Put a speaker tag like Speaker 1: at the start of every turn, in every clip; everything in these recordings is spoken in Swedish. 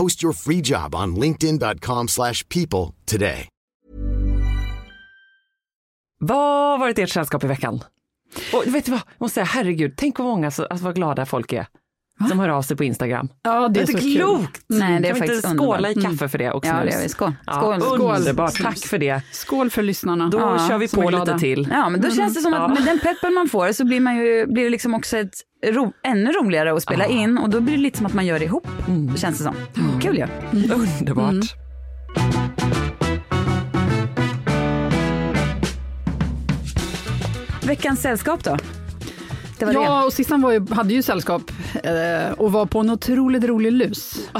Speaker 1: Post your free job on linkedin.com/people slash people today.
Speaker 2: Vad har varit ert sällskap i veckan? Och vet du vad, jag måste säga herregud, tänk vad många, så, alltså vad glada folk är. Som hör av sig på Instagram.
Speaker 3: Ja, det är
Speaker 2: inte
Speaker 3: så kul.
Speaker 2: klokt!
Speaker 4: Nej, det är
Speaker 2: kan vi inte skåla i
Speaker 4: underbart.
Speaker 2: kaffe för det och
Speaker 4: Ja, det gör vi. Skål.
Speaker 2: Ja,
Speaker 4: Skål.
Speaker 3: Skål.
Speaker 2: Underbart, tack för det.
Speaker 3: Skål för lyssnarna.
Speaker 2: Då
Speaker 4: Ja,
Speaker 2: kör vi
Speaker 3: är
Speaker 2: på lite till.
Speaker 4: Ja, men då känns det som att med den peppen man får så blir, man ju, blir det liksom också ett ro, ännu roligare att spela in och då blir det lite som att man gör det ihop.
Speaker 2: Mm.
Speaker 4: Känns det som. Kul ju.
Speaker 2: Underbart.
Speaker 4: Veckans sällskap då? Det
Speaker 3: Ja, och Sissan var ju, hade ju sällskap och var på en otroligt rolig lus.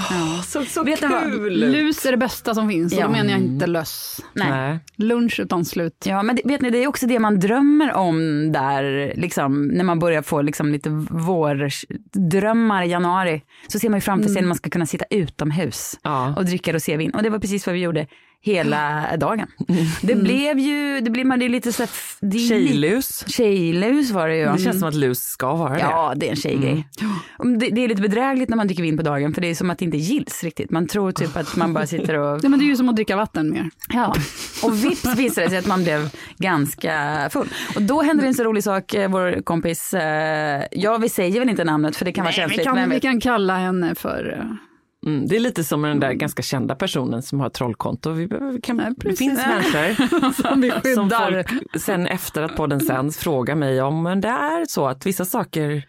Speaker 2: Så, så
Speaker 4: Vet
Speaker 2: kul!
Speaker 3: Lus är det bästa som finns, och
Speaker 4: Ja.
Speaker 3: då menar jag inte löss.
Speaker 4: Nej.
Speaker 2: Nej.
Speaker 3: Lunch utan slut.
Speaker 4: Ja, men det, vet ni, det är också det man drömmer om där, liksom, när man börjar få liksom, lite vårdrömmar i januari. Så ser man ju framför sig när man ska kunna sitta utomhus
Speaker 2: Ja.
Speaker 4: och dricka rosévin. Och det var precis vad vi gjorde hela dagen. Det blev ju, det blir man är lite så här,
Speaker 2: Tjejlus.
Speaker 4: Tjejlus var det ju.
Speaker 2: Det känns som att lus ska vara det.
Speaker 4: Ja, det är en tjejgrej. Om Det, det är lite bedrägligt när man dricker vin på dagen för det är som att det inte gills riktigt. Man tror typ att man bara sitter och...
Speaker 3: Ja, men det är ju som att dricka vatten mer.
Speaker 4: Ja, och vips visade det sig att man blev ganska full. Och då hände det en så rolig sak, eh, vår kompis, eh, ja vi säger väl inte namnet för det kan vara
Speaker 3: Nej, vi,
Speaker 4: känsligt.
Speaker 3: kan,
Speaker 4: men
Speaker 3: vi kan kalla henne för...
Speaker 2: Mm, det är lite som den där ganska kända personen som har trollkonto. Vi, vi kan, det
Speaker 3: precis.
Speaker 2: finns människor
Speaker 3: Som vi
Speaker 2: som folk sen efter att podden sänds frågar mig om men det är så att vissa saker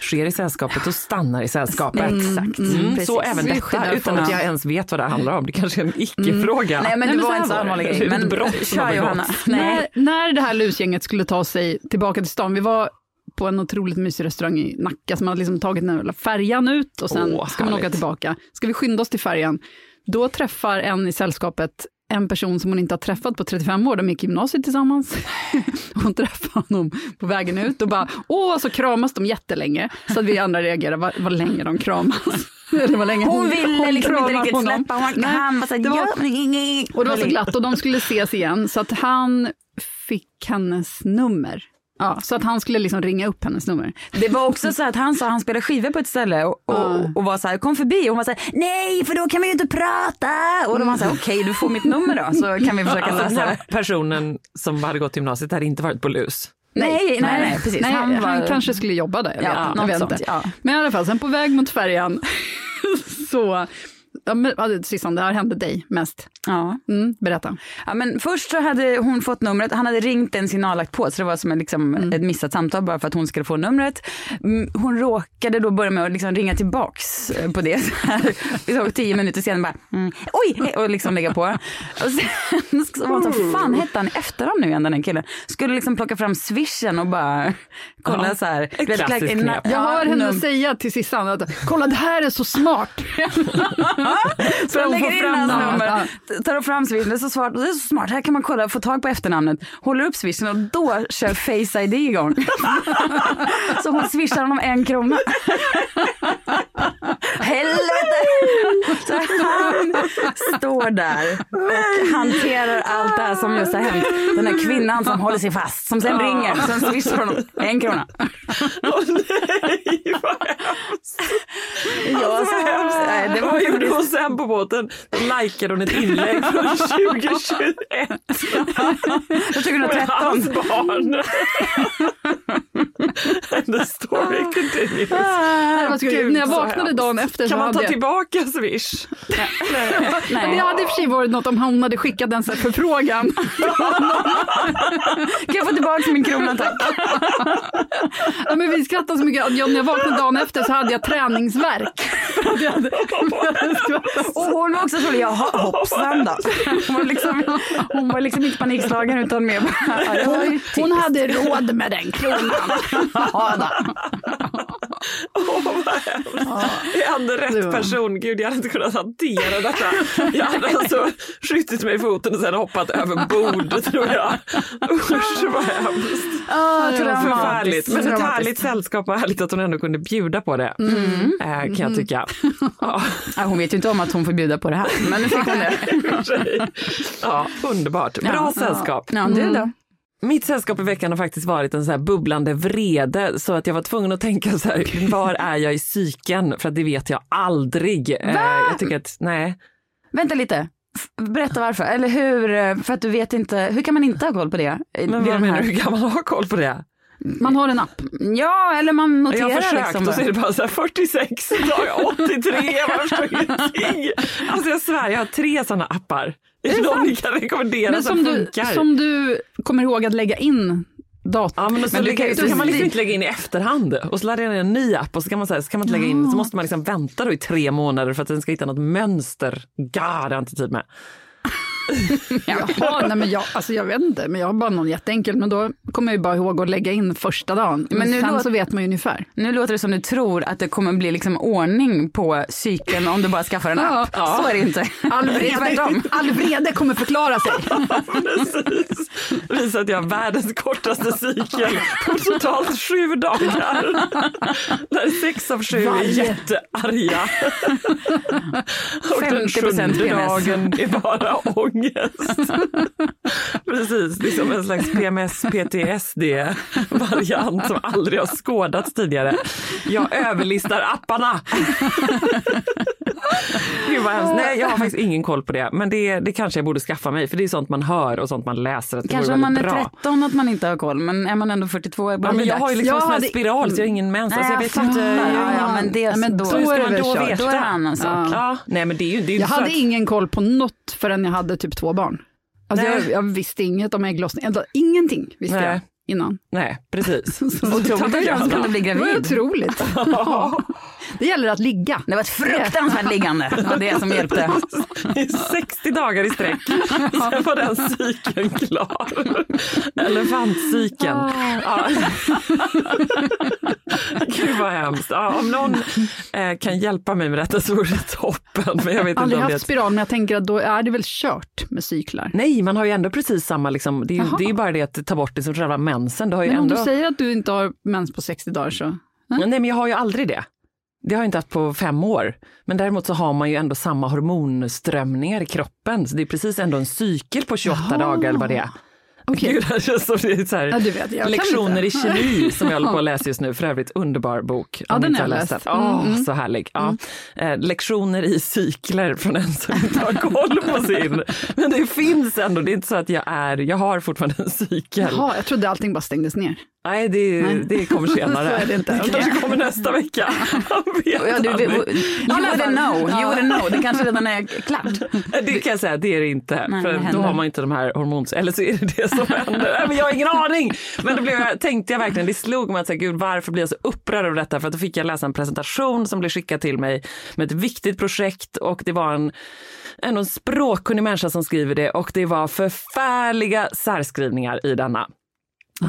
Speaker 2: sker i sällskapet och stannar i sällskapet.
Speaker 4: Exakt,
Speaker 2: Mm,
Speaker 4: precis.
Speaker 2: så även detta, utan
Speaker 3: folk.
Speaker 2: att jag ens vet vad det handlar om. Det kanske är en icke-fråga.
Speaker 4: Nej men
Speaker 3: Nej,
Speaker 4: det
Speaker 3: men
Speaker 4: var
Speaker 3: här
Speaker 4: så
Speaker 3: var
Speaker 4: allvarlig
Speaker 2: det.
Speaker 4: grej.
Speaker 2: Det
Speaker 4: Men
Speaker 2: brott
Speaker 4: kör. Johanna. Nej.
Speaker 3: När, när det här lusgänget skulle ta sig tillbaka till stan, vi var på en otroligt mysig restaurang i Nacka som hade liksom tagit den här färjan ut och sen
Speaker 2: Åh,
Speaker 3: ska man åka tillbaka. Ska vi skynda oss till färjan, då träffar en i sällskapet en person som hon inte har träffat på 35 år, de gick gymnasiet tillsammans. Hon träffade honom på vägen ut och bara, åh, så kramas de jättelänge. Så att vi andra reagerade, vad, vad länge de kramas. Eller vad länge
Speaker 4: Hon ville liksom inte riktigt
Speaker 3: honom.
Speaker 4: släppa, hon,
Speaker 3: Nej,
Speaker 4: han var såhär,
Speaker 3: det var- och det var så glatt och de skulle ses igen så att han fick hennes nummer. Ja, så att han skulle liksom ringa upp hennes nummer.
Speaker 4: Det var också så att han sa att han spelade skivor på ett ställe och, och, och var så här, kom förbi och hon var så här, nej för då kan vi ju inte prata. Och då var han så här, okej du får mitt nummer då så kan vi försöka
Speaker 2: Alltså,
Speaker 4: lösa det.
Speaker 2: personen som hade gått gymnasiet hade inte varit på lus.
Speaker 4: Nej, nej, nej, precis.
Speaker 3: Nej, han,
Speaker 4: han var-
Speaker 3: kanske skulle jobba där, jag vet,
Speaker 4: Ja,
Speaker 3: jag vet
Speaker 4: sånt,
Speaker 3: inte.
Speaker 4: ja.
Speaker 3: Men i alla fall, sen på väg mot färjan så, ja, men, Sissan, det här hände dig mest.
Speaker 4: Ja.
Speaker 3: Mm, berätta.
Speaker 4: Ja, men först så hade hon fått numret, han hade ringt en signal lagt på så det var som en, liksom,
Speaker 3: Mm.
Speaker 4: ett missat samtal bara för att hon skulle få numret. Mm, Hon råkade då börja med att liksom ringa tillbaks eh, på det. Så här, tio minuter senare bara mm, oj hej", och liksom lägga på. Och sen så var hon så fan hette han i efternamn nu igen den här killen. Skulle liksom plocka fram swishen och bara kolla
Speaker 2: Ja,
Speaker 4: så här.
Speaker 2: ett klassiskt knep.
Speaker 3: Jag hör henne säga till Sissan att kolla det här är så smart.
Speaker 4: Så
Speaker 3: hon
Speaker 4: lägger in hans nummer, tar fram swish, det är så smart, det är så smart, här kan man kolla, få tag på efternamnet, håller upp swishen och då kör Face ID igång. så hon swishar honom en krona. Helvete! Så han står där och hanterar allt det här som just har hänt. Den här kvinnan som håller sig fast, som sen ringer, sen swishar honom en krona.
Speaker 2: Åh nej, vad hemskt.
Speaker 4: Ja, så hemskt. Nej, det var
Speaker 2: Vad hon sen på båten? Likade hon ett inlägg från 2021.
Speaker 4: Jag tycker
Speaker 2: Med
Speaker 4: 2013.
Speaker 2: hans barn. And the story continues.
Speaker 3: Så kul.
Speaker 2: Gud,
Speaker 3: När jag
Speaker 2: så
Speaker 3: vaknade dagen efter så
Speaker 2: Kan man ta
Speaker 3: jag...
Speaker 2: tillbaka Swish?
Speaker 3: Men Det hade i och för sig varit något om hon hade skickat en sån här förfrågan.
Speaker 4: Kan jag få tillbaka min krona tack?
Speaker 3: Ja, men vi skrattade så mycket. jag- När jag vaknade dagen efter så hade jag träningsvärk. Hade- hade
Speaker 4: Och hon var också så, jaha hoppsan då. Hon var liksom, hon var liksom inte panikslagen utan mer bara, ja,
Speaker 3: Hon, hon hade råd med den kronan.
Speaker 4: Ja, då.
Speaker 2: Vad hemskt. Jag
Speaker 3: Det
Speaker 2: rätt
Speaker 3: var-
Speaker 2: person. Gud, jag hade inte kunnat hantera detta. Jag hade alltså skjutit mig i foten och sen hoppat över bord, tror jag. Usch, vad hemskt.
Speaker 4: Oh,
Speaker 2: Förfärligt. Men ett härligt sällskap och härligt att hon ändå kunde bjuda på det. Eh, kan jag tycka. Ja,
Speaker 4: Ja, hon vet ju inte om att hon får bjuda på det här, men nu fick hon det.
Speaker 2: ja underbart. Bra
Speaker 4: Ja.
Speaker 2: sällskap.
Speaker 4: Ja, du då?
Speaker 2: Mitt sällskap i veckan har faktiskt varit en så här bubblande vrede så att jag var tvungen att tänka så här, var är jag i psyken? För att det vet jag aldrig. Eh, jag tycker att, nej.
Speaker 4: Vänta lite. Berätta varför, eller hur, eh, för att du vet inte, hur kan man inte ha koll på det?
Speaker 2: Men vad menar du, hur kan man ha koll på det?
Speaker 3: Man har en app.
Speaker 4: Ja, eller man noterar
Speaker 2: Jag har försökt
Speaker 4: liksom.
Speaker 2: och så är det bara så här 46, dagar 83, jag förstår ingenting. Alltså jag svär, jag har tre sådana appar. Är det någon ni kan rekommendera
Speaker 3: Men
Speaker 2: som,
Speaker 3: som du,
Speaker 2: funkar?
Speaker 3: som du kommer ihåg att lägga in datorn.
Speaker 2: Ja, men,
Speaker 4: Men du kan
Speaker 2: så kan man liksom inte lägga in i efterhand och så laddar jag ner en ny app och så kan man, så, här, så kan man inte lägga in, så måste man liksom vänta då i tre månader för att den ska hitta något mönster. God, det har jag inte tid med.
Speaker 3: Jaha, nej men jag, alltså jag vet inte, men jag har bara någon jätteenkel, men då kommer jag ju bara ihåg att lägga in första dagen. Men,
Speaker 4: Men nu
Speaker 3: sen
Speaker 4: låter-
Speaker 3: så vet man ju ungefär.
Speaker 4: Nu låter det som du tror att det kommer bli liksom ordning på cykeln om du bara skaffar en app.
Speaker 3: Ja.
Speaker 4: Så är det inte.
Speaker 3: All
Speaker 4: är
Speaker 3: vrede, all vrede kommer förklara sig.
Speaker 2: Precis. Det visar att jag har världens kortaste cykel på totalt sju dagar. Där sex av sju är
Speaker 3: Varje.
Speaker 2: jättearga. Och den
Speaker 4: 50%
Speaker 2: sjunde
Speaker 4: PMS.
Speaker 2: dagen är bara ångest. Precis, det är som en slags PMS-PTSD-variant som aldrig har skådats tidigare. Jag överlistar apparna. Gud vad hemskt. Nej, jag har faktiskt ingen koll på det. Men det, det kanske jag borde skaffa mig, för det är sånt man hör och sånt man läser. Att det
Speaker 4: Kanske om man är
Speaker 2: bra.
Speaker 4: 13 att man inte har koll, men är man ändå 42 är det
Speaker 2: Ja, men jag har ju liksom
Speaker 3: Jag
Speaker 2: en
Speaker 3: hade-
Speaker 2: spiral så jag har ingen mens. Alltså, jag
Speaker 4: Nej,
Speaker 2: vet
Speaker 4: jag
Speaker 2: inte.
Speaker 4: Ja, ja, men det-
Speaker 3: Nej, men
Speaker 4: då-
Speaker 3: då,
Speaker 2: Så hur
Speaker 3: är det
Speaker 2: då
Speaker 3: kört.
Speaker 2: veta?
Speaker 4: Då är det en annan sak.
Speaker 3: Ja.
Speaker 2: Nej men det är ju, det är
Speaker 3: Jag
Speaker 2: så
Speaker 3: hade
Speaker 2: att,
Speaker 3: ingen koll på något förrän jag hade typ två barn. Alltså
Speaker 2: Nej.
Speaker 3: jag, jag visste inget om ägglossning, eller ingenting visste
Speaker 2: Nej.
Speaker 3: jag innan.
Speaker 2: Nej, precis.
Speaker 4: Otroligt att jag skulle bli
Speaker 3: Det var
Speaker 4: gravid.
Speaker 3: otroligt. Det gäller att ligga.
Speaker 4: Det var ett fruktansvärt liggande. Det var det som hjälpte.
Speaker 2: I 60 dagar i sträck. Sen var den cykeln klar. Elefantcykeln. Ja. Gud vad hemskt. Ja, om någon eh, kan hjälpa mig med detta så vore det toppen. Men jag vet inte
Speaker 3: Aldrig
Speaker 2: om det är
Speaker 3: haft
Speaker 2: ett...
Speaker 3: spiral, men jag tänker att då är det väl kört med cyklar.
Speaker 2: Nej, man har ju ändå precis samma, liksom, det, är ju, det är ju bara det att ta bort det som själva mensen. Du har ju
Speaker 3: Men om
Speaker 2: ändå...
Speaker 3: du säger att du inte har mens på 60 dagar så...
Speaker 2: Nej men jag har ju aldrig det. Det har jag inte haft på fem år. Men däremot så har man ju ändå samma hormonströmningar i kroppen. Så det är precis ändå en cykel på 28
Speaker 3: Jaha.
Speaker 2: dagar eller vad det är.
Speaker 3: Okej.
Speaker 2: Gud, som det är så här,
Speaker 3: Ja, vet, jag
Speaker 2: lektioner i kemi som jag håller på att läsa just nu. För övrigt underbar bok.
Speaker 3: Ja, den har
Speaker 2: läst
Speaker 3: läst.
Speaker 2: Åh,
Speaker 3: Mm, mm.
Speaker 2: Så härlig. Ja. Eh, lektioner i cykler från en som inte har koll på sin. Men det finns ändå, det är inte så att jag är, jag har fortfarande en cykel.
Speaker 3: Jaha, jag trodde allting bara stängdes ner.
Speaker 2: Nej, det,
Speaker 3: Nej.
Speaker 2: det kommer senare.
Speaker 3: Så är det inte.
Speaker 2: det kanske kommer nästa vecka.
Speaker 4: Ja, du,
Speaker 2: aldrig.
Speaker 4: you wouldn't know, you wouldn't know. Det kanske redan är klart.
Speaker 2: Det kan jag säga, det är det inte.
Speaker 4: Nej,
Speaker 2: för
Speaker 4: det
Speaker 2: då har man inte de här hormons... Eller så är det det som händer. Nej, men jag har ingen aning! Men då blev jag, tänkte jag verkligen, det slog mig att säga, gud varför blir jag så upprörd över detta? För att då fick jag läsa en presentation som blev skickad till mig med ett viktigt projekt och det var en en språkkunnig människa som skriver det och det var förfärliga särskrivningar i denna.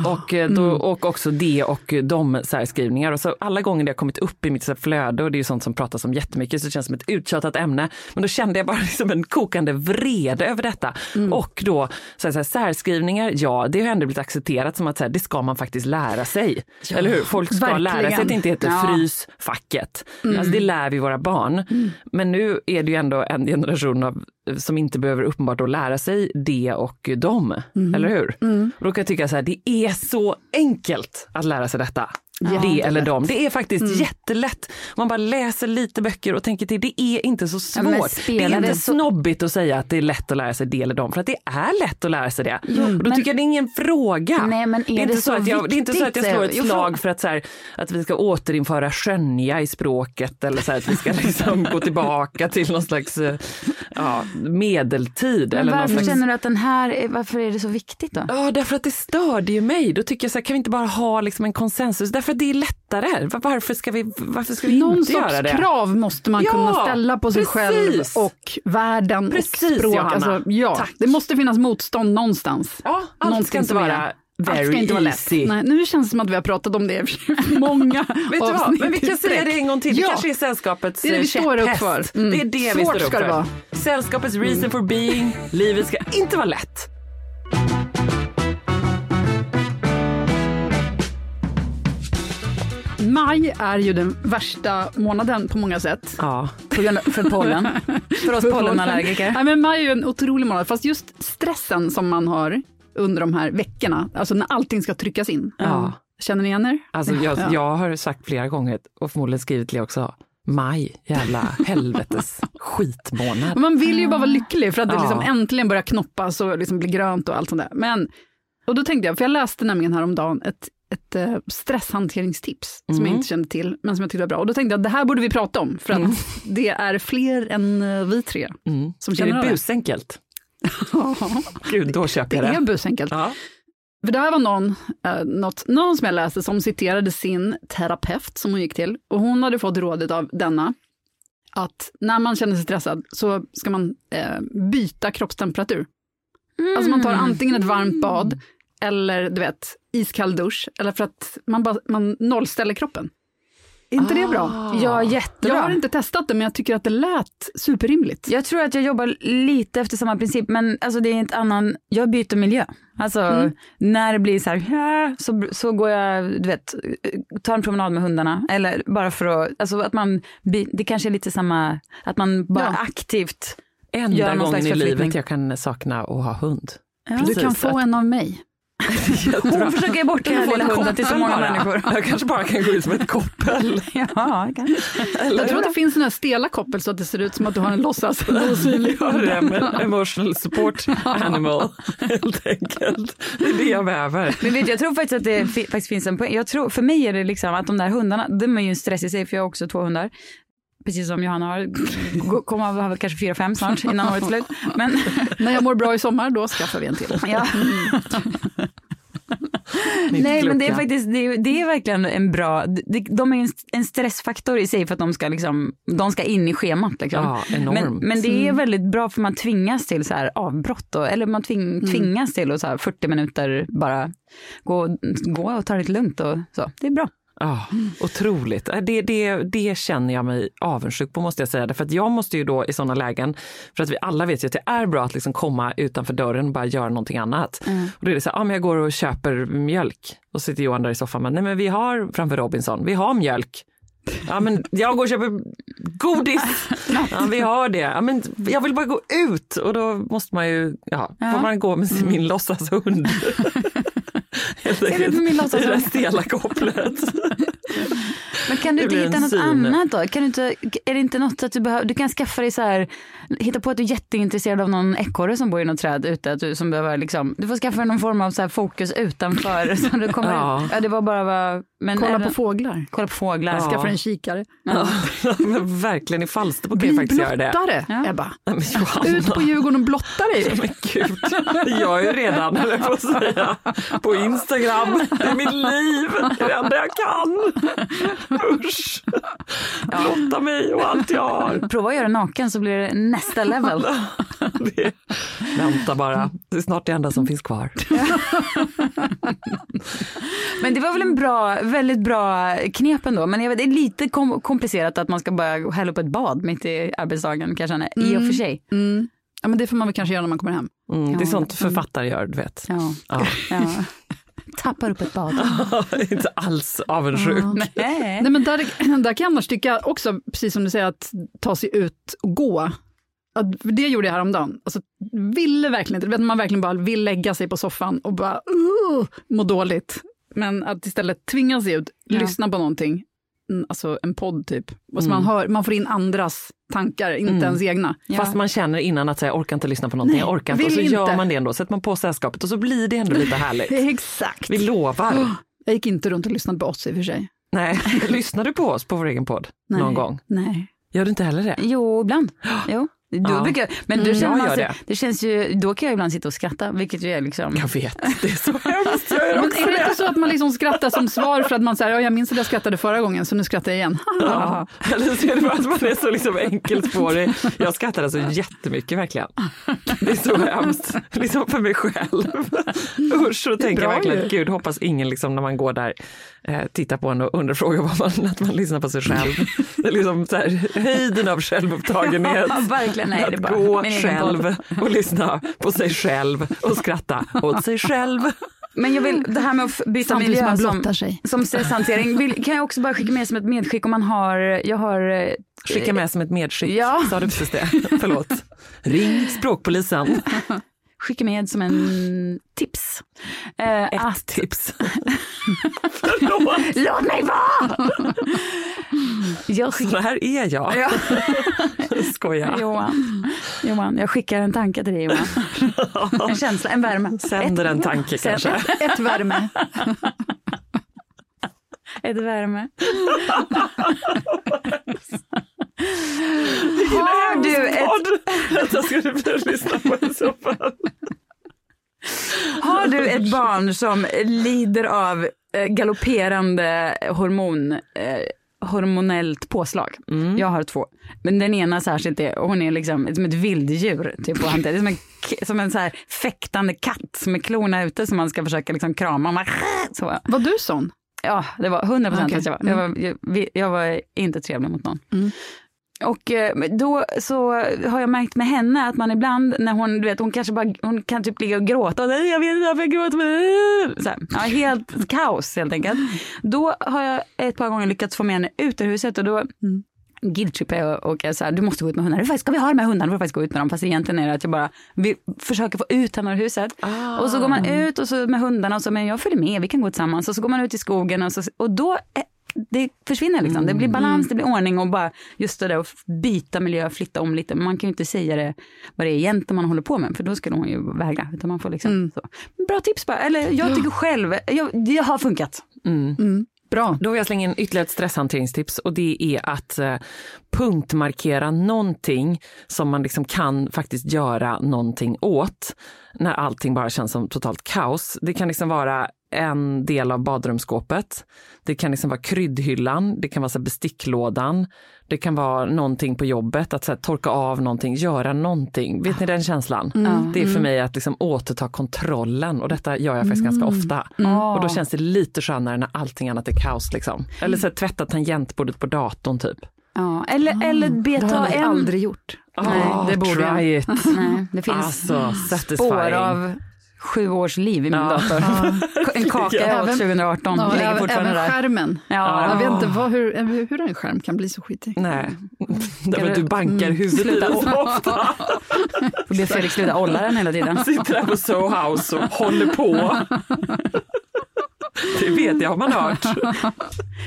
Speaker 2: Och, eh, då, och också det och de särskrivningar. Och så alla gånger det har kommit upp i mitt så flöde och det är ju sånt som pratas om jättemycket så det känns som ett uttjatat ämne. Men då kände jag bara liksom en kokande vrede över detta. Och då så här, så här, särskrivningar, ja det har ändå blivit accepterat som att så här, det ska man faktiskt lära sig. Eller hur? Folk ska lära sig att det inte heter
Speaker 4: Ja.
Speaker 2: frysfacket. Alltså det lär vi våra barn. Men nu är det ju ändå en generation av, som inte behöver uppenbart då lära sig det och dem. Eller hur? Och då kan jag tycka så här, det är så enkelt att lära sig detta. det eller dem. Det är faktiskt jättelätt. Man bara läser lite böcker och tänker till, det är inte så
Speaker 4: Ja,
Speaker 2: svårt. det
Speaker 4: spelar
Speaker 2: är inte
Speaker 4: det så-
Speaker 2: snobbigt att säga att det är lätt att lära sig det eller dem, för att det är lätt att lära sig det. och då
Speaker 4: men-
Speaker 2: tycker jag det är ingen fråga.
Speaker 4: Nej, men är
Speaker 2: det, är inte
Speaker 4: det
Speaker 2: så
Speaker 4: så
Speaker 2: att jag, det är inte så att jag slår ett slag för att, så här, att vi ska återinföra skönja i språket eller så här, att vi ska liksom gå tillbaka till någon slags eh, ja, medeltid.
Speaker 4: Men
Speaker 2: eller någon
Speaker 4: varför
Speaker 2: slags...
Speaker 4: känner du att den här, är- varför är det så viktigt då?
Speaker 2: Ja, därför att det störde ju mig. Då tycker jag så här, kan vi inte bara ha liksom en konsensus? Därför att det är lättare. Var- Varför ska vi, varför ska vi
Speaker 3: Någon
Speaker 2: inte
Speaker 3: sorts
Speaker 2: göra det?
Speaker 3: krav måste man
Speaker 2: Ja,
Speaker 3: kunna ställa på sig
Speaker 2: precis.
Speaker 3: själv och världen
Speaker 2: Precis,
Speaker 3: och språk.
Speaker 2: Johanna.
Speaker 3: Alltså, ja,
Speaker 2: Tack.
Speaker 3: det måste finnas motstånd någonstans.
Speaker 2: Ja, allt
Speaker 3: Någonting
Speaker 2: ska inte vara very easy.
Speaker 3: Nej, nu känns det som att vi har pratat om det i många
Speaker 2: Vet du vad? Men vi kan säga det en gång till. Det
Speaker 3: Ja.
Speaker 2: kanske är sällskapets
Speaker 3: Det är det vi
Speaker 2: eh,
Speaker 3: står upp för. Mm.
Speaker 2: Det är det vi
Speaker 3: Svårt
Speaker 2: står upp
Speaker 3: ska det
Speaker 2: för.
Speaker 3: vara.
Speaker 2: Sällskapets reason for being. Livet ska inte vara lätt.
Speaker 3: Maj är ju den värsta månaden på många sätt.
Speaker 2: Ja.
Speaker 4: För pollen? För oss pollenallergiker?
Speaker 3: Nej, men maj är ju en otrolig månad, fast just stressen som man har under de här veckorna, alltså när allting ska tryckas in.
Speaker 2: Ja.
Speaker 3: Känner ni igen er?
Speaker 2: Alltså jag,
Speaker 3: Ja.
Speaker 2: jag har sagt flera gånger och förmodligen skrivit det också. Maj, jävla helvetes skitmånad.
Speaker 3: Man vill ju bara vara lycklig för att det liksom äntligen börjar knoppas och liksom blir grönt och allt sånt där. Men, och då tänkte jag, för jag läste nämligen häromdagen ett, ett eh, stresshanteringstips som
Speaker 2: Mm.
Speaker 3: jag inte kände till, men som jag tyckte var bra. Och då tänkte jag att det här borde vi prata om, för att det är fler än eh, vi tre
Speaker 2: Mm.
Speaker 3: som
Speaker 2: Är
Speaker 3: känner
Speaker 2: det
Speaker 3: det.
Speaker 2: busenkelt? Gud, då köper
Speaker 3: Det
Speaker 2: jag
Speaker 3: är
Speaker 2: det.
Speaker 3: busenkelt.
Speaker 2: Ja.
Speaker 3: För det här var någon, eh, något, någon som jag läste som citerade sin terapeut som hon gick till. Och hon hade fått rådet av denna att när man känner sig stressad så ska man eh, byta kroppstemperatur. Alltså man tar antingen ett varmt bad eller du vet, iskall dusch. Eller för att man, bara, man nollställer kroppen. Inte det bra?
Speaker 4: Ja, jättebra.
Speaker 3: Jag har inte testat det men jag tycker att det lät superrimligt.
Speaker 4: Jag tror att jag jobbar lite efter samma princip, men alltså det är en annan, jag byter miljö. Alltså
Speaker 3: Mm.
Speaker 4: när det blir så här, "Ja", så, så går jag, du vet, tar en promenad med hundarna. Eller bara för att, alltså att man, by- det kanske är lite samma, att man bara
Speaker 3: Ja.
Speaker 4: aktivt gör
Speaker 2: Enda
Speaker 4: någon
Speaker 2: gången
Speaker 4: slags
Speaker 2: i
Speaker 4: förflyttning.
Speaker 2: livet jag kan sakna att ha hund.
Speaker 3: du
Speaker 2: Precis,
Speaker 3: kan få
Speaker 2: att-
Speaker 3: en av mig.
Speaker 4: Hon försöker ge bort den här
Speaker 2: Få en
Speaker 4: lilla hunden till så många
Speaker 2: bara.
Speaker 4: människor.
Speaker 2: Jag kanske bara kan gå ut som ett koppel.
Speaker 4: Ja, kanske.
Speaker 3: Jag tror att det finns här stela koppel så att det ser ut som att du har en låtsas osynlig hund.
Speaker 2: emotional support animal, helt enkelt. Det är det jag behöver.
Speaker 4: Men vet, jag tror faktiskt att det faktiskt finns en poäng. Jag tror, för mig är det liksom att de där hundarna, de är ju en stress i sig, för jag har också två hundar. Precis som Johanna har, kommer att ha väl kanske fyra, fem snart innan året är slut. Men
Speaker 3: När jag mår bra i sommar, då skaffar vi en till.
Speaker 4: ja. Nej men det är faktiskt, det är, det är verkligen en bra, de, de är en, stressfaktor i sig för att de ska liksom, de ska in i schemat liksom.
Speaker 2: Ja.
Speaker 4: Men, men det är väldigt bra för man tvingas till så här avbrott då, eller man tving, tvingas till att så här 40 minuter bara gå, gå och ta det lite lugnt och så. Det är bra.
Speaker 2: Ja, otroligt. Äh, Det, det, det känner jag mig avundsjuk på måste jag säga. För att jag måste ju då i sådana lägen, för att vi alla vet ju att det är bra att liksom komma utanför dörren och bara göra någonting annat. Och då är det så här, ja men jag går och köper mjölk. Och så sitter Johan där i soffan, men nej men vi har framför Robinson, vi har mjölk. Ja men jag går och köper godis. Ja vi har det. Ja, men jag vill bara gå ut och då måste man ju, ja, får man gå med sin, min låtsashund. Helt enkelt.
Speaker 4: låtsashund?
Speaker 2: det där stela kopplet.
Speaker 4: Men kan du inte hitta något
Speaker 2: syn.
Speaker 4: annat då? Kan du inte, är det inte något att du behöver, du kan skaffa dig så här, hitta på att du är jätteintresserad av någon ekorre som bor i något träd ute, att du, som behöver liksom, du får skaffa dig någon form av så här fokus utanför. Så du kommer,
Speaker 2: Ja.
Speaker 4: ja. det var bara, vad- men
Speaker 3: Kolla på fåglar.
Speaker 4: kolla på fåglar.
Speaker 2: Ja.
Speaker 3: Skaffa en kikare.
Speaker 2: Ja, men verkligen, i Falsterbo kan jag faktiskt göra det.
Speaker 3: blottare,
Speaker 4: Ja.
Speaker 3: Ebba.
Speaker 2: Nej, men.
Speaker 3: Ut på Djurgården och blotta dig.
Speaker 2: Men gud, jag är ju redan, höll jag på att säga, på Instagram. Det är mitt liv, det är det enda jag kan. Usch! Blotta mig och allt jag har.
Speaker 4: Prova att göra naken så blir det nästa level.
Speaker 2: Det, vänta bara, det är snart det enda som finns kvar.
Speaker 4: Men det var väl en bra, väldigt bra knep ändå. Men jag vet, det är lite kom komplicerat att man ska bara hälla upp ett bad mitt i arbetsdagen kan jag känna. I och för sig.
Speaker 3: Mm. Ja, men det får man väl kanske göra när man kommer hem.
Speaker 2: Mm, det är
Speaker 4: Ja.
Speaker 2: sånt författare gör, du vet.
Speaker 4: Ja.
Speaker 2: Ja.
Speaker 4: Tappar upp ett bad.
Speaker 2: Inte alls avundsjuk.
Speaker 4: Nej.
Speaker 3: Nej, men där, där kan jag annars tycka också, precis som du säger, att ta sig ut och gå. Att, för det gjorde jag häromdagen. Alltså, ville verkligen inte, man verkligen bara vill lägga sig på soffan och bara uh, må dåligt. Men att istället tvinga sig ut,
Speaker 4: Ja.
Speaker 3: lyssna på någonting, alltså en podd typ. Och så
Speaker 2: Mm.
Speaker 3: man, hör, man får in andras tankar, inte
Speaker 2: Mm.
Speaker 3: ens egna.
Speaker 4: Ja.
Speaker 2: Fast man känner innan att säga, jag orkar inte lyssna på någonting,
Speaker 3: Nej,
Speaker 2: jag orkar inte. Och så
Speaker 3: inte.
Speaker 2: gör man det ändå, sätter man på sällskapet och så blir det ändå lite härligt.
Speaker 3: Exakt.
Speaker 2: Vi lovar.
Speaker 3: Jag gick inte runt och lyssnade på oss i och för sig.
Speaker 2: Nej, lyssnar du på oss på vår egen podd
Speaker 3: Nej.
Speaker 2: någon gång?
Speaker 3: Nej.
Speaker 2: Gör du inte heller det?
Speaker 4: Jo, ibland. Jo.
Speaker 2: Ja.
Speaker 4: brukar, men då,
Speaker 2: Mm,
Speaker 4: känner man sig,
Speaker 2: det.
Speaker 4: det känns ju, då kan jag ibland sitta och skratta, vilket ju är liksom...
Speaker 2: Jag vet, det är så hemskt. Jag gör
Speaker 3: Men är det
Speaker 2: det.
Speaker 3: inte så att man liksom skrattar som svar för att man säger, ja, jag minns att jag skrattade förra gången så nu skrattar jag igen.
Speaker 2: Ja. Eller så är det bara att man är så liksom enkelspårig. Jag skrattar alltså jättemycket verkligen. Det är så hemskt, liksom för mig själv. Usch, så tänker verkligen,
Speaker 3: ju.
Speaker 2: gud hoppas ingen liksom när man går där eh, tittar på en och underfrågar vad man, att man lyssnar på sig själv. Det är liksom så här, höjden av självupptagenhet.
Speaker 4: Ja, verkligen. Nej,
Speaker 2: att
Speaker 4: bara
Speaker 2: gå själv och lyssna på sig själv och skratta åt sig själv.
Speaker 4: Men jag vill, det här med att byta
Speaker 3: Samtidigt
Speaker 4: miljö som,
Speaker 3: sig.
Speaker 4: som stresshantering vill, kan jag också bara skicka med som ett medskick om man har, jag har eh,
Speaker 2: Skicka med som ett medskick.
Speaker 4: Ja.
Speaker 2: Sa du precis det? Förlåt. Ring språkpolisen.
Speaker 4: skicka med som en tips. Eh,
Speaker 2: Ett
Speaker 4: att,
Speaker 2: tips.
Speaker 4: låt mig vara! jag
Speaker 2: Så
Speaker 4: skickar,
Speaker 2: här är jag.
Speaker 4: ja,
Speaker 2: Skoja.
Speaker 4: Johan, Johan, jag skickar en tanke till dig Johan. En känsla, en värme.
Speaker 2: Sänder en tanke kanske.
Speaker 3: Ett värme.
Speaker 4: Ett värme. Har du ett,
Speaker 2: ska du börja lyssna på i så fall.
Speaker 4: Du ett barn som lider av eh, galopperande hormon, eh, hormonellt påslag? Jag har två. Men den ena särskilt är, hon är liksom som ett vilddjur. Typ, och det är som en, som en så här fäktande katt med klorna ute som man ska försöka liksom krama. Man, så.
Speaker 3: Var du sån?
Speaker 4: Ja, det var 100 procent att jag var. Jag var, jag, vi- jag var inte trevlig mot någon.
Speaker 3: Mm.
Speaker 4: Och eh, då så har jag märkt med henne att man ibland när hon, du vet, hon kanske bara, hon kan typ ligga och gråta och säga, jag vet inte varför jag gråter. men-" Så här, ja, helt kaos helt enkelt. Då har jag ett par gånger lyckats få med henne ut ur huset och då
Speaker 3: Mm.
Speaker 4: guilt-trippar jag och är så här, du måste gå ut med hundarna. Ska vi ha de här hundarna? Du får faktiskt gå ut med dem. Fast egentligen är det att jag bara vill, försöker få ut henne ur huset. Och så går man ut och så med hundarna och så, men jag följer med, vi kan gå tillsammans. Och så går man ut i skogen och, så, och då, är, det försvinner liksom. Det blir balans, det blir ordning och bara just det där att byta miljö, flytta om lite. Men man kan ju inte säga det, vad det är egentligen man håller på med, för då skulle hon ju vägra. Utan man får liksom, så. Bra tips bara, eller jag tycker själv, jag, det har funkat.
Speaker 3: Mm. Bra.
Speaker 2: Då vill jag slänga in ytterligare ett stresshanteringstips och det är att eh, punktmarkera någonting som man liksom kan faktiskt göra någonting åt när allting bara känns som totalt kaos. Det kan liksom vara en del av badrumsskåpet. Det kan liksom vara kryddhyllan, det kan vara så besticklådan, det kan vara någonting på jobbet, att så här, torka av någonting, göra någonting. Vet ni den känslan? Det är för mig att liksom återta kontrollen och detta gör jag faktiskt ganska ofta. Och då känns det lite skönare när allting annat är kaos. Liksom. Eller så här, tvätta tangentbordet på datorn typ.
Speaker 4: Ja, eller, eller
Speaker 3: Det
Speaker 4: beta
Speaker 3: har jag aldrig gjort.
Speaker 4: Nej, det borde jag.
Speaker 2: it.
Speaker 4: Nej, det finns
Speaker 2: Alltså,
Speaker 4: spår av sju års liv i min
Speaker 2: Ja.
Speaker 4: dator. En kaka jag åt
Speaker 3: Även-
Speaker 4: 2018
Speaker 3: Ja,
Speaker 4: ligger fortfarande
Speaker 3: även
Speaker 4: där.
Speaker 3: skärmen.
Speaker 4: Ja.
Speaker 3: Jag vet inte vad, hur, hur, en skärm kan bli så skitig.
Speaker 2: Nej, därför att du bankar huvudet i
Speaker 4: Sluta.
Speaker 2: så ofta.
Speaker 4: Får be Fredrik sluta olla den hela tiden.
Speaker 2: Sitter där på Soho House och håller på. Det vet jag har man hört.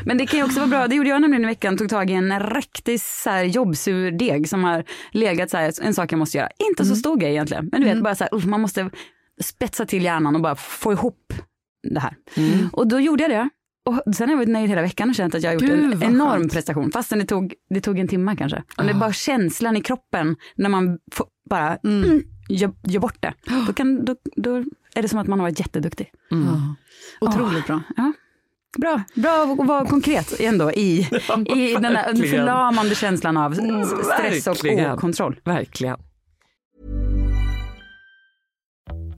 Speaker 4: Men det kan ju också vara bra, det gjorde jag nämligen i veckan, tog tag i en riktig så här jobbsurdeg som har legat så här, en sak jag måste göra. Inte så stor grej egentligen, men du vet bara så här, man måste spetsa till hjärnan och bara få ihop det här. Och då gjorde jag det. Och sen har jag varit nöjd hela veckan och känt att jag har gjort
Speaker 3: Gud,
Speaker 4: en enorm
Speaker 3: skönt.
Speaker 4: prestation. Fastän det tog, det tog en timme kanske. Men det är bara känslan i kroppen när man får, bara mm. gör, gör bort det. Då, kan, då, då är det som att man har varit jätteduktig.
Speaker 3: Otroligt bra.
Speaker 4: Ja. Bra, bra att vara konkret ändå i, i den där förlamande känslan av stress och okontroll.
Speaker 2: Verkligen.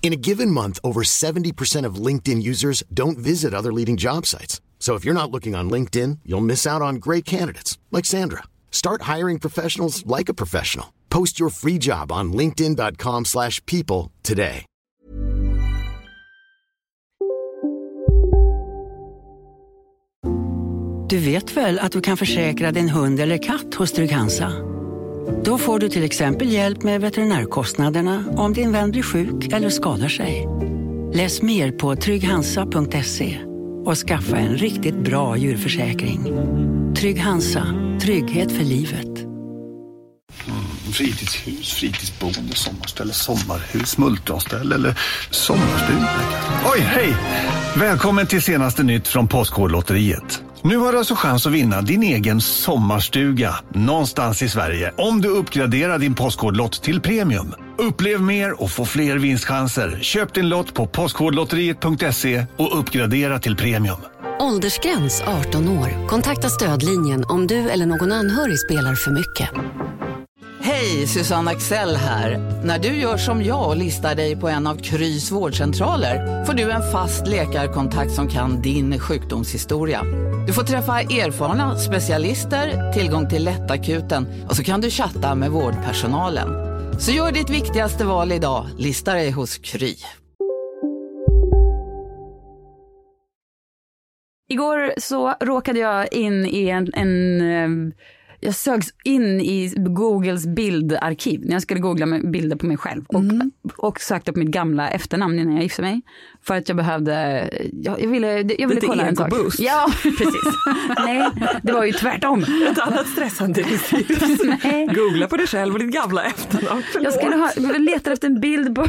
Speaker 1: In a given month, over 70% of LinkedIn users don't visit other leading job sites. So if you're not looking on LinkedIn, you'll miss out on great candidates like Sandra. Start hiring professionals like a professional. Post your free job on linkedin.com/people today.
Speaker 5: Du vet väl att du kan försäkra din hund eller katt hos Trygg-Hansa? Då får du till exempel hjälp med veterinärkostnaderna om din vän blir sjuk eller skadar sig. Läs mer på trygghansa.se och skaffa en riktigt bra djurförsäkring. Trygg Hansa, trygghet för livet.
Speaker 6: Mm, fritidshus, fritidsboende, sommarställe, sommarhus, multronställe eller sommarstuga. Oj, hej! Välkommen till senaste nytt från Postkodlotteriet. Nu har du alltså chans att vinna din egen sommarstuga någonstans i Sverige om du uppgraderar din Postkodlott till premium. Upplev mer och få fler vinstchanser. Köp din lott på postkodlotteriet.se och uppgradera till premium.
Speaker 7: Åldersgräns 18 år. Kontakta stödlinjen om du eller någon anhörig spelar för mycket.
Speaker 8: Hej, Susanne Axel här. När du gör som jag och listar dig på en av Krys vårdcentraler får du en fast läkarkontakt som kan din sjukdomshistoria. Du får träffa erfarna specialister, tillgång till lättakuten och så kan du chatta med vårdpersonalen. Så gör ditt viktigaste val idag, lista dig hos Kry.
Speaker 4: Igår så råkade jag in i en, en eh, jag sögs in i Googles bildarkiv när jag skulle googla bilder på mig själv och, och sökte på mitt gamla efternamn innan jag gifte mig. För att jag behövde, jag, jag ville, jag ville
Speaker 2: Lite
Speaker 4: kolla en sak.
Speaker 2: ego-boost.
Speaker 4: Ja, precis. Nej, det var ju tvärtom.
Speaker 2: Ett annat stressande
Speaker 4: Nej.
Speaker 2: Googla på dig själv och ditt gamla efternamn.
Speaker 4: Jag skulle ha, jag letade efter en bild på,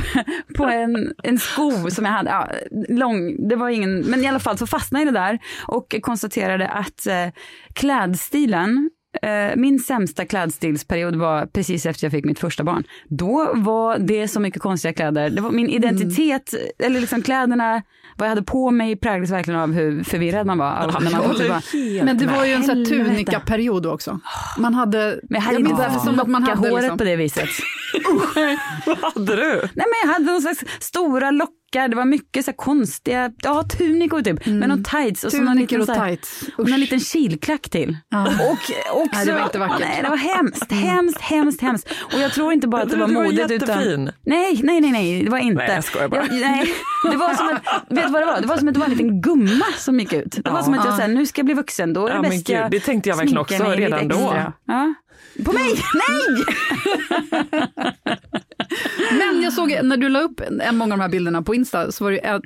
Speaker 4: på en, en sko som jag hade. Ja, lång, det var ingen, men i alla fall så fastnade jag i det där och konstaterade att eh, klädstilen min sämsta klädstilsperiod var precis efter jag fick mitt första barn. Då var det så mycket konstiga kläder. Det var min identitet, eller liksom kläderna, vad jag hade på mig präglades verkligen av hur förvirrad man var. Av, när man var typ
Speaker 3: Men det var ju en sån tunika-period också. Man hade...
Speaker 4: men jag hade
Speaker 3: jag
Speaker 4: inte
Speaker 3: det som att man hade
Speaker 4: håret
Speaker 3: liksom-
Speaker 4: på det viset.
Speaker 2: Vad hade du?
Speaker 4: Nej men jag hade någon slags stora lockar, det var mycket så här konstiga, ja tunikor typ, med någon tights och så någon
Speaker 3: Mm.
Speaker 4: Liten,
Speaker 3: och
Speaker 4: så här,
Speaker 3: tights.
Speaker 4: och någon liten kilklack till.
Speaker 3: Ja.
Speaker 4: Och också,
Speaker 3: Nej, det var inte vackert.
Speaker 4: Nej, det var hemskt, hemskt, hemskt, hemskt. Och jag tror inte bara att det var modet
Speaker 2: jättefin.
Speaker 4: utan... Nej, nej, nej, nej, det var inte.
Speaker 2: Nej, jag skojar bara.
Speaker 4: nej, det var som att, vet du vad det var? Det var som att det var en liten gumma som gick ut. Det var som att jag
Speaker 3: Ja.
Speaker 4: sa, nu ska jag bli vuxen, då är det
Speaker 2: Ja, men
Speaker 4: bäst
Speaker 2: gud,
Speaker 4: jag
Speaker 2: det tänkte jag verkligen också redan då.
Speaker 4: Ja. På mig? Nej!
Speaker 3: Men jag såg, när du la upp många av de här bilderna på Insta, så var det ett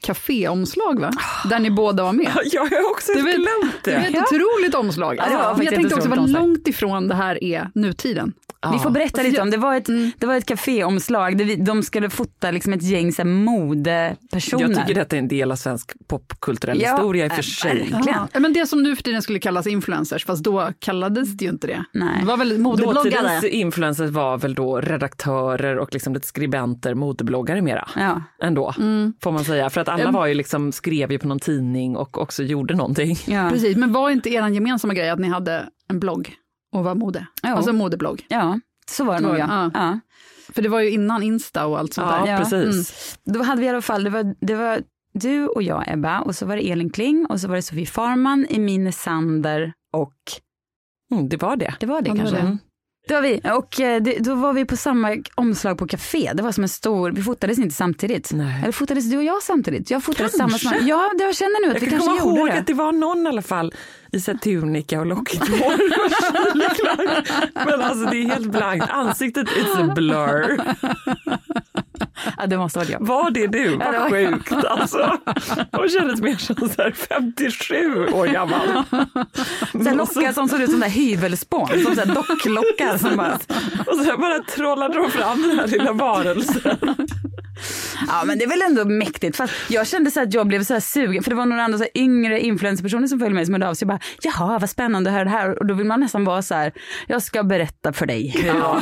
Speaker 3: kaféomslag va? Där ni båda var med.
Speaker 2: Jag har också
Speaker 3: Det var ett-
Speaker 2: glömt
Speaker 3: Det var
Speaker 2: det.
Speaker 3: ett otroligt omslag.
Speaker 4: Ja, det var
Speaker 3: För
Speaker 4: faktiskt
Speaker 3: jag
Speaker 4: ett
Speaker 3: tänkte också
Speaker 4: otroligt
Speaker 3: vad
Speaker 4: omslag.
Speaker 3: långt ifrån det här är nutiden.
Speaker 4: Vi får berätta
Speaker 3: Och så
Speaker 4: lite om det. var ett, det var ett kaféomslag där vi, de skulle fota liksom ett gäng så här, modepersoner.
Speaker 2: Jag tycker detta är en del av svensk popkulturell
Speaker 4: Ja,
Speaker 2: historia i och för sig.
Speaker 3: Ja, men det som nu för tiden skulle kallas influencers, fast då kallades det ju inte det.
Speaker 4: Nej.
Speaker 3: Det var väl modebloggare.
Speaker 2: Dåtidens influencers var väl då redaktörer och liksom lite skribenter, modebloggare mera.
Speaker 4: Ja.
Speaker 2: Ändå, får man säga. För att alla var ju liksom, skrev ju på någon tidning och också gjorde någonting.
Speaker 4: Ja.
Speaker 3: Precis, men var inte er gemensamma grej att ni hade en blogg och var mode?
Speaker 4: Ja.
Speaker 3: Alltså en modeblogg.
Speaker 4: ja, så var det nog ja.
Speaker 3: ja. För det var ju innan Insta och allt sånt
Speaker 2: Ja,
Speaker 3: där.
Speaker 4: Ja.
Speaker 2: precis.
Speaker 4: Då hade vi i alla fall, det var, det var du och jag Ebba och så var det Elin Kling och så var det Sofie Farman, Emine Sander och
Speaker 2: Mm, det var det.
Speaker 4: det var det
Speaker 3: Ja, det var
Speaker 4: kanske.
Speaker 3: det.
Speaker 4: Det var vi och eh, det, då var vi på samma omslag på café. Det var som en stor, vi fotades inte samtidigt.
Speaker 2: Nej.
Speaker 4: Eller fotades du och jag samtidigt? Jag fotades
Speaker 2: Kanske.
Speaker 4: samma som Ja, det jag känner nu att
Speaker 2: Jag
Speaker 4: vi
Speaker 2: kan
Speaker 4: kanske gjorde
Speaker 2: ihåg
Speaker 4: det.
Speaker 2: att det var någon i alla fall i tunika och lockigt hår. Men alltså det är helt blankt. Ansiktet is a blur.
Speaker 4: Ja, det måste varit jag.
Speaker 2: Var det du?
Speaker 4: Ja, det
Speaker 2: Vad
Speaker 4: var jag.
Speaker 2: sjukt alltså. Hon kändes mer som så här 57 år gammal.
Speaker 4: Här lockar som såg ut som där hyvelspån, som så docklockar som bara
Speaker 2: Och här bara trollade de fram den här lilla varelsen.
Speaker 4: Ja men det är väl ändå mäktigt. Fast jag kände så att jag blev så här sugen. För det var några andra så yngre influencerpersoner som följde mig som hörde av sig. Bara, Jaha vad spännande att höra det här. Och då vill man nästan vara så här. Jag ska berätta för dig.
Speaker 2: Ja,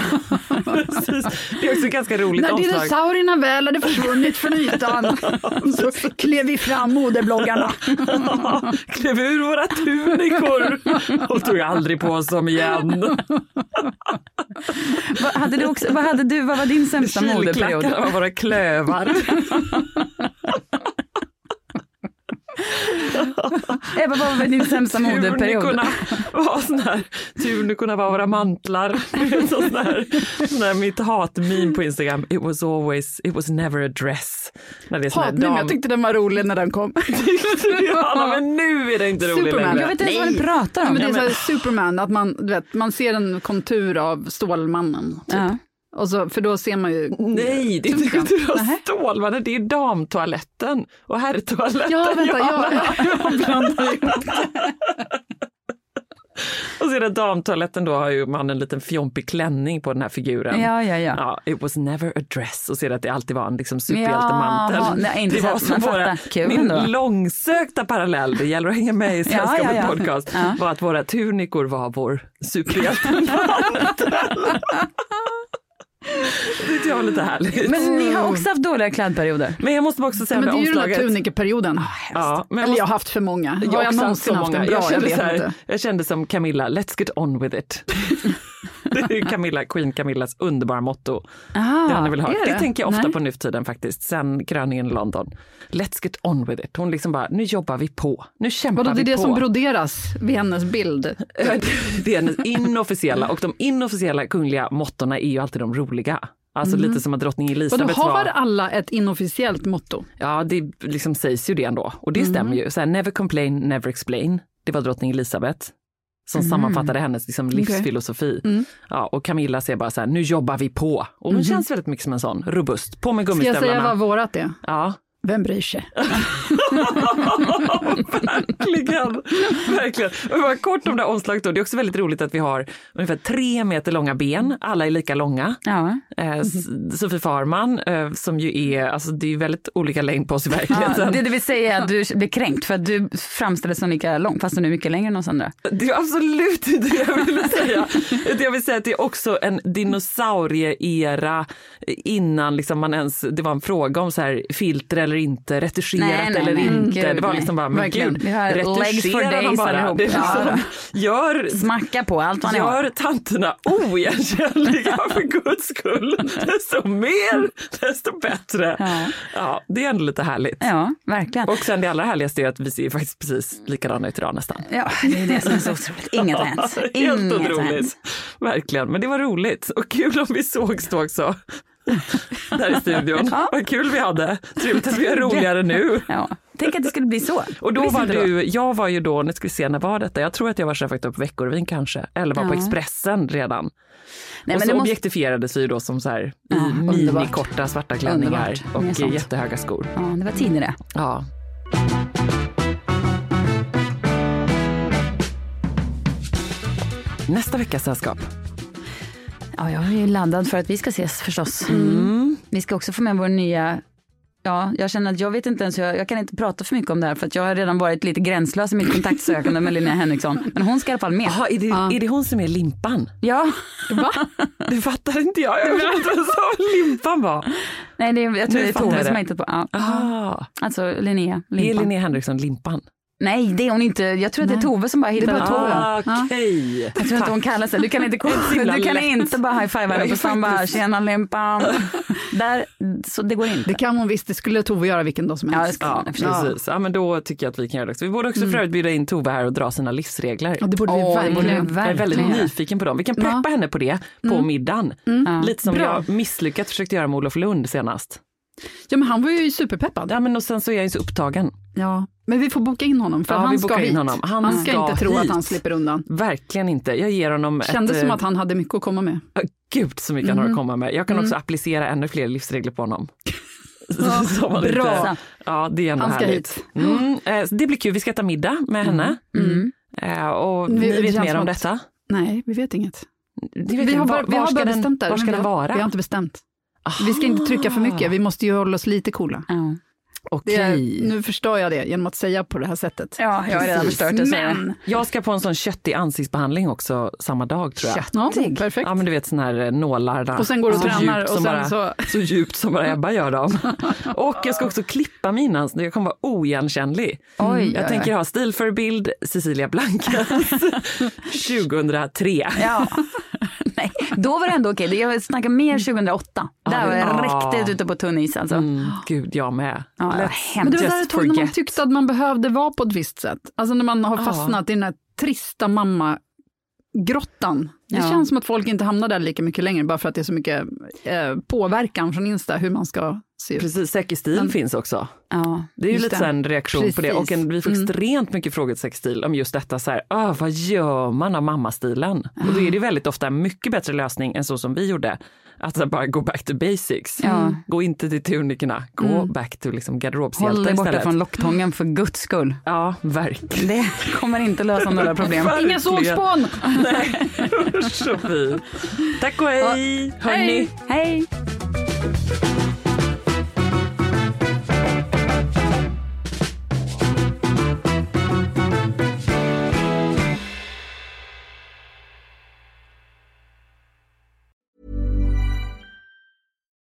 Speaker 2: precis. Det är också ganska roligt
Speaker 3: När
Speaker 2: omslag.
Speaker 3: dinosaurierna väl hade försvunnit från ytan så klev vi fram modebloggarna.
Speaker 2: Klev ur våra tunikor och tog aldrig på oss dem igen.
Speaker 4: vad, hade du också, vad, hade du, vad var din sämsta modeperiod?
Speaker 2: Kilklackarna var våra klövar.
Speaker 4: Ebba vad var din sämsta modeperiod?
Speaker 2: Tunikorna var sån här, tunikorna var våra mantlar. Sån här, sån här mitt hatmeme på Instagram. It was always, it was never a dress.
Speaker 3: Hatmeme,
Speaker 2: dam...
Speaker 3: jag tyckte den var rolig när den kom.
Speaker 2: Johanna, men nu är det inte roligt
Speaker 3: Superman.
Speaker 2: längre.
Speaker 4: Jag vet inte ens vad du pratar
Speaker 3: Ja,
Speaker 4: om.
Speaker 3: men det är
Speaker 4: Ja,
Speaker 3: så här Superman, att man, vet, man ser en kontur av Stålmannen. Typ.
Speaker 4: Ja.
Speaker 3: Och så, för då ser man ju...
Speaker 2: Nej, det är inte
Speaker 3: tunkan.
Speaker 2: kultur av
Speaker 4: Nähä.
Speaker 2: Stålmannen, det är damtoaletten och herrtoaletten.
Speaker 3: Ja, vänta, jag, jag blandar ihop.
Speaker 2: Och så är det damtoaletten då har ju man en liten fjompig klänning på den här figuren.
Speaker 4: Ja, ja, ja.
Speaker 2: Ja, it was never a dress och ser att det alltid var en liksom superhjältemantel.
Speaker 4: Nej, inte
Speaker 2: det var som våra.
Speaker 4: Kul
Speaker 2: min
Speaker 4: ändå.
Speaker 2: långsökta parallell, det gäller att hänga med i Sällskapet
Speaker 4: Ja, ja, ja.
Speaker 2: podcast,
Speaker 4: Ja.
Speaker 2: var att våra tunikor var vår superhjältemantel. det tyckte jag var lite härligt. Men,
Speaker 4: Men ni har också haft dåliga klädperioder.
Speaker 2: jag måste bara också säga
Speaker 3: Men det
Speaker 2: med
Speaker 3: är ju den där
Speaker 2: omslaget.
Speaker 3: tunikeperioden.
Speaker 2: Ja, men jag
Speaker 3: Eller
Speaker 2: måste-
Speaker 3: jag har haft för många.
Speaker 2: Jag
Speaker 3: har jag någonsin
Speaker 2: haft
Speaker 3: haft
Speaker 2: så
Speaker 3: en
Speaker 2: många.
Speaker 3: bra?
Speaker 2: Jag
Speaker 3: Jag,
Speaker 2: kände,
Speaker 3: vet
Speaker 2: så här,
Speaker 3: inte.
Speaker 2: jag kände som Camilla, let's get on with it. det är Camilla, Queen Camillas underbara motto.
Speaker 4: Aha,
Speaker 2: det har
Speaker 3: är
Speaker 2: Det?
Speaker 3: det?
Speaker 2: tänker jag ofta
Speaker 3: Nej.
Speaker 2: på nu för tiden faktiskt, sen kröningen i London. Let's get on with it. Hon liksom bara, nu jobbar vi på, nu kämpar
Speaker 3: Vadå, det är
Speaker 2: vi
Speaker 3: det
Speaker 2: på.
Speaker 3: som broderas vid hennes bild.
Speaker 2: det är hennes inofficiella och de inofficiella kungliga mottona är ju alltid de roliga. Alltså lite som att drottning Elisabeth
Speaker 3: har
Speaker 2: var.
Speaker 3: alla ett inofficiellt motto?
Speaker 2: Ja, det liksom sägs ju det ändå. Och det stämmer ju. Så här, never complain, never explain. Det var drottning Elisabeth som sammanfattade hennes liksom, livsfilosofi. Ja, och Camilla säger bara så här, nu jobbar vi på. Och hon känns väldigt mycket som en sån, robust. På med
Speaker 3: Ska jag säga
Speaker 2: gummistövlarna.
Speaker 3: vad vårat är?
Speaker 2: Ja.
Speaker 3: Vem bryr sig?
Speaker 2: Verkligen. Verkligen. Och bara kort om det här omslaget då. Det är också väldigt roligt att vi har ungefär tre meter långa ben. Alla är lika långa.
Speaker 4: Ja.
Speaker 2: Eh, S- Sofie Farman, eh, som ju är, alltså det är väldigt olika längd på oss i
Speaker 4: Ja,
Speaker 2: verkligheten.
Speaker 4: det, det vill säga att du blir kränkt för att du framställs som lika lång fast du är mycket längre än oss andra.
Speaker 2: Det är absolut inte det jag ville säga. Utan Jag vill säga att det är också en dinosaurie-era innan liksom man ens, det var en fråga om så här, filter eller inte, retuscherat
Speaker 4: Nej, nej,
Speaker 2: eller
Speaker 4: nej.
Speaker 2: inte.
Speaker 4: Gud,
Speaker 2: det var liksom bara, men gud, retuscherar man
Speaker 4: days
Speaker 2: bara. Det liksom, gör,
Speaker 4: Smacka på allt ni
Speaker 2: gör tanterna oigenkännliga för guds skull. Desto mer, desto bättre.
Speaker 4: Ja.
Speaker 2: Ja, det är ändå lite härligt.
Speaker 4: Ja, verkligen.
Speaker 2: Och sen det allra härligaste är att vi ser faktiskt precis likadana ut idag nästan.
Speaker 4: Ja, det är det som är så otroligt. Inget har hänt.
Speaker 2: Helt otroligt. Verkligen, men det var roligt och kul om vi sågs då också. Där i studion. Vad kul vi hade. Trevligt att vi är roligare nu.
Speaker 4: Ja. Tänk att det skulle bli så.
Speaker 2: Och då var
Speaker 4: inte då.
Speaker 2: du, jag var ju då, nu ska vi se, när var detta? Jag tror att jag var chefredaktör på Veckorevyn kanske, eller var på
Speaker 4: Ja.
Speaker 2: Expressen redan.
Speaker 4: Nej,
Speaker 2: och
Speaker 4: men
Speaker 2: så
Speaker 4: måste-
Speaker 2: objektifierades vi ju då som så här i
Speaker 4: Ja, underbart.
Speaker 2: minikorta svarta klänningar
Speaker 4: Underbart.
Speaker 2: Och jättehöga skor.
Speaker 4: Ja, det var tidigare det.
Speaker 2: Ja. Nästa veckas sällskap.
Speaker 4: Ja, jag är ju laddad för att vi ska ses förstås.
Speaker 2: Mm.
Speaker 4: Vi ska också få med vår nya Ja, jag känner att jag vet inte ens, jag, jag kan inte prata för mycket om det här för att jag har redan varit lite gränslös i mitt kontaktsökande med Linnea Henriksson. Men hon ska i alla fall med.
Speaker 2: Jaha, är, det, är det hon som är Limpan?
Speaker 4: Ja.
Speaker 3: Va?
Speaker 2: Det fattar inte jag. Jag vet inte vad som Limpan var.
Speaker 4: Nej, det, är- jag tror
Speaker 2: Nu
Speaker 4: det är Tove som
Speaker 2: det.
Speaker 4: har hittat på. Ja.
Speaker 2: Ah,
Speaker 4: Alltså Linnea.
Speaker 2: är
Speaker 4: Limpan.
Speaker 2: Linnea Henriksson Limpan?
Speaker 4: Nej, det är hon inte. Jag tror att det är. Tove som bara hittade
Speaker 3: bara
Speaker 4: på.
Speaker 3: Tove.
Speaker 2: Ah,
Speaker 4: Ja.
Speaker 2: Okej.
Speaker 4: Jag tror inte hon kallar sig, du kan inte, du kan inte bara high-fiva henne på stan bara tjena Limpan. Där, så det går inte.
Speaker 3: Det kan hon visst, det skulle Tove göra vilken dag som
Speaker 4: Ja, det
Speaker 3: helst.
Speaker 4: ska
Speaker 2: Ja,
Speaker 4: sig.
Speaker 2: precis. Ja, men då tycker jag att vi kan göra det också. Vi borde också för övrigt bjuda in Tove här och dra sina livsregler.
Speaker 3: Ja, det borde vi
Speaker 4: borde
Speaker 3: verkligen.
Speaker 4: vi
Speaker 2: Jag är väldigt nyfiken på dem. Vi kan preppa
Speaker 3: Ja.
Speaker 2: henne på det på middagen.
Speaker 4: Ja.
Speaker 2: Lite som
Speaker 3: Bra.
Speaker 2: jag misslyckats försökte göra med Olof Lund senast.
Speaker 3: Ja, men han var ju superpeppad.
Speaker 2: Ja, men och sen så är jag ju så upptagen.
Speaker 3: Ja. Men vi får boka in honom, för
Speaker 2: Ja,
Speaker 3: han ska
Speaker 2: in
Speaker 3: hit.
Speaker 2: honom. Han
Speaker 3: Han, ska,
Speaker 2: ska
Speaker 3: inte tro
Speaker 2: hit.
Speaker 3: att han slipper undan.
Speaker 2: Verkligen inte. Jag ger honom
Speaker 3: Kändes
Speaker 2: ett...
Speaker 3: som
Speaker 2: eh,
Speaker 3: att han hade mycket att komma med.
Speaker 2: Gud så mycket han har att komma med. Jag kan också applicera ännu fler livsregler på honom.
Speaker 3: Ja, bra.
Speaker 2: Ja, det är ändå
Speaker 3: Han ska
Speaker 2: härligt.
Speaker 3: hit.
Speaker 2: Mm, eh, det blir kul. Vi ska äta middag med henne.
Speaker 4: Mm.
Speaker 2: Eh, och
Speaker 3: Vi-
Speaker 2: ni vet mer om detta?
Speaker 3: Nej, vi vet inget.
Speaker 2: Vet
Speaker 3: Vi har,
Speaker 2: Var-
Speaker 3: vi
Speaker 2: var
Speaker 3: har
Speaker 2: ska den-
Speaker 3: bestämt det.
Speaker 2: Var ska den vara?
Speaker 3: Vi har inte bestämt. Vi ska inte trycka för mycket, vi måste ju hålla oss lite coola.
Speaker 4: Ja.
Speaker 2: Okej.
Speaker 3: Det är, nu förstör jag det genom att säga på det här sättet.
Speaker 4: ja, jag har redan förstört det.
Speaker 3: Men,
Speaker 2: Jag ska på en sån köttig ansiktsbehandling också samma dag tror jag.
Speaker 3: ja, perfekt.
Speaker 2: Ja men du vet sån här eh, nålar där.
Speaker 3: Och sen går du och
Speaker 2: så
Speaker 3: tränar och sen
Speaker 2: bara,
Speaker 3: så-
Speaker 2: så djupt som bara Ebba gör dem. och jag ska också klippa mina, så jag kommer vara oigenkännlig.
Speaker 4: Oj,
Speaker 2: jag
Speaker 4: oj,
Speaker 2: tänker
Speaker 4: oj.
Speaker 2: ha stilförebild Cecilia Blankas 2003.
Speaker 4: Ja. Då var det ändå okej. Jag snackar mer 2008. Där
Speaker 2: Ja,
Speaker 4: var jag
Speaker 2: ja.
Speaker 4: riktigt ute på tunn is alltså.
Speaker 2: Mm, gud, jag med.
Speaker 4: Ja,
Speaker 2: Let's.
Speaker 3: Men det var där ett när man tyckte att man behövde vara på ett visst sätt. Alltså när man har fastnat i den här trista mamma-grottan. Det
Speaker 4: Ja.
Speaker 3: känns som att folk inte hamnar där lika mycket längre, bara för att det är så mycket eh, påverkan från Insta, hur man ska se ut.
Speaker 2: Precis, säker stil
Speaker 3: Men-
Speaker 2: finns också.
Speaker 4: Ja.
Speaker 2: Det är ju lite
Speaker 3: det.
Speaker 2: en reaktion på det. Och
Speaker 3: Precis.
Speaker 2: en, vi får
Speaker 3: Mm.
Speaker 2: extremt mycket frågor till sexstil om just detta så här, ah, vad gör man av mammastilen? Och då är det väldigt ofta en mycket bättre lösning än så som vi gjorde. Att så här, bara gå back to basics.
Speaker 4: Ja.
Speaker 2: Gå inte till tunikerna, gå
Speaker 3: Mm.
Speaker 2: back to liksom
Speaker 4: Håll
Speaker 2: garderobshjältar
Speaker 4: dig borta
Speaker 2: istället.
Speaker 4: från locktången för guds skull.
Speaker 2: Ja, verkligen.
Speaker 4: Det kommer inte lösa några problem.
Speaker 3: Inga solspån!
Speaker 2: Nej, usch och fy. Tack och hej! Hörni,
Speaker 4: Hej!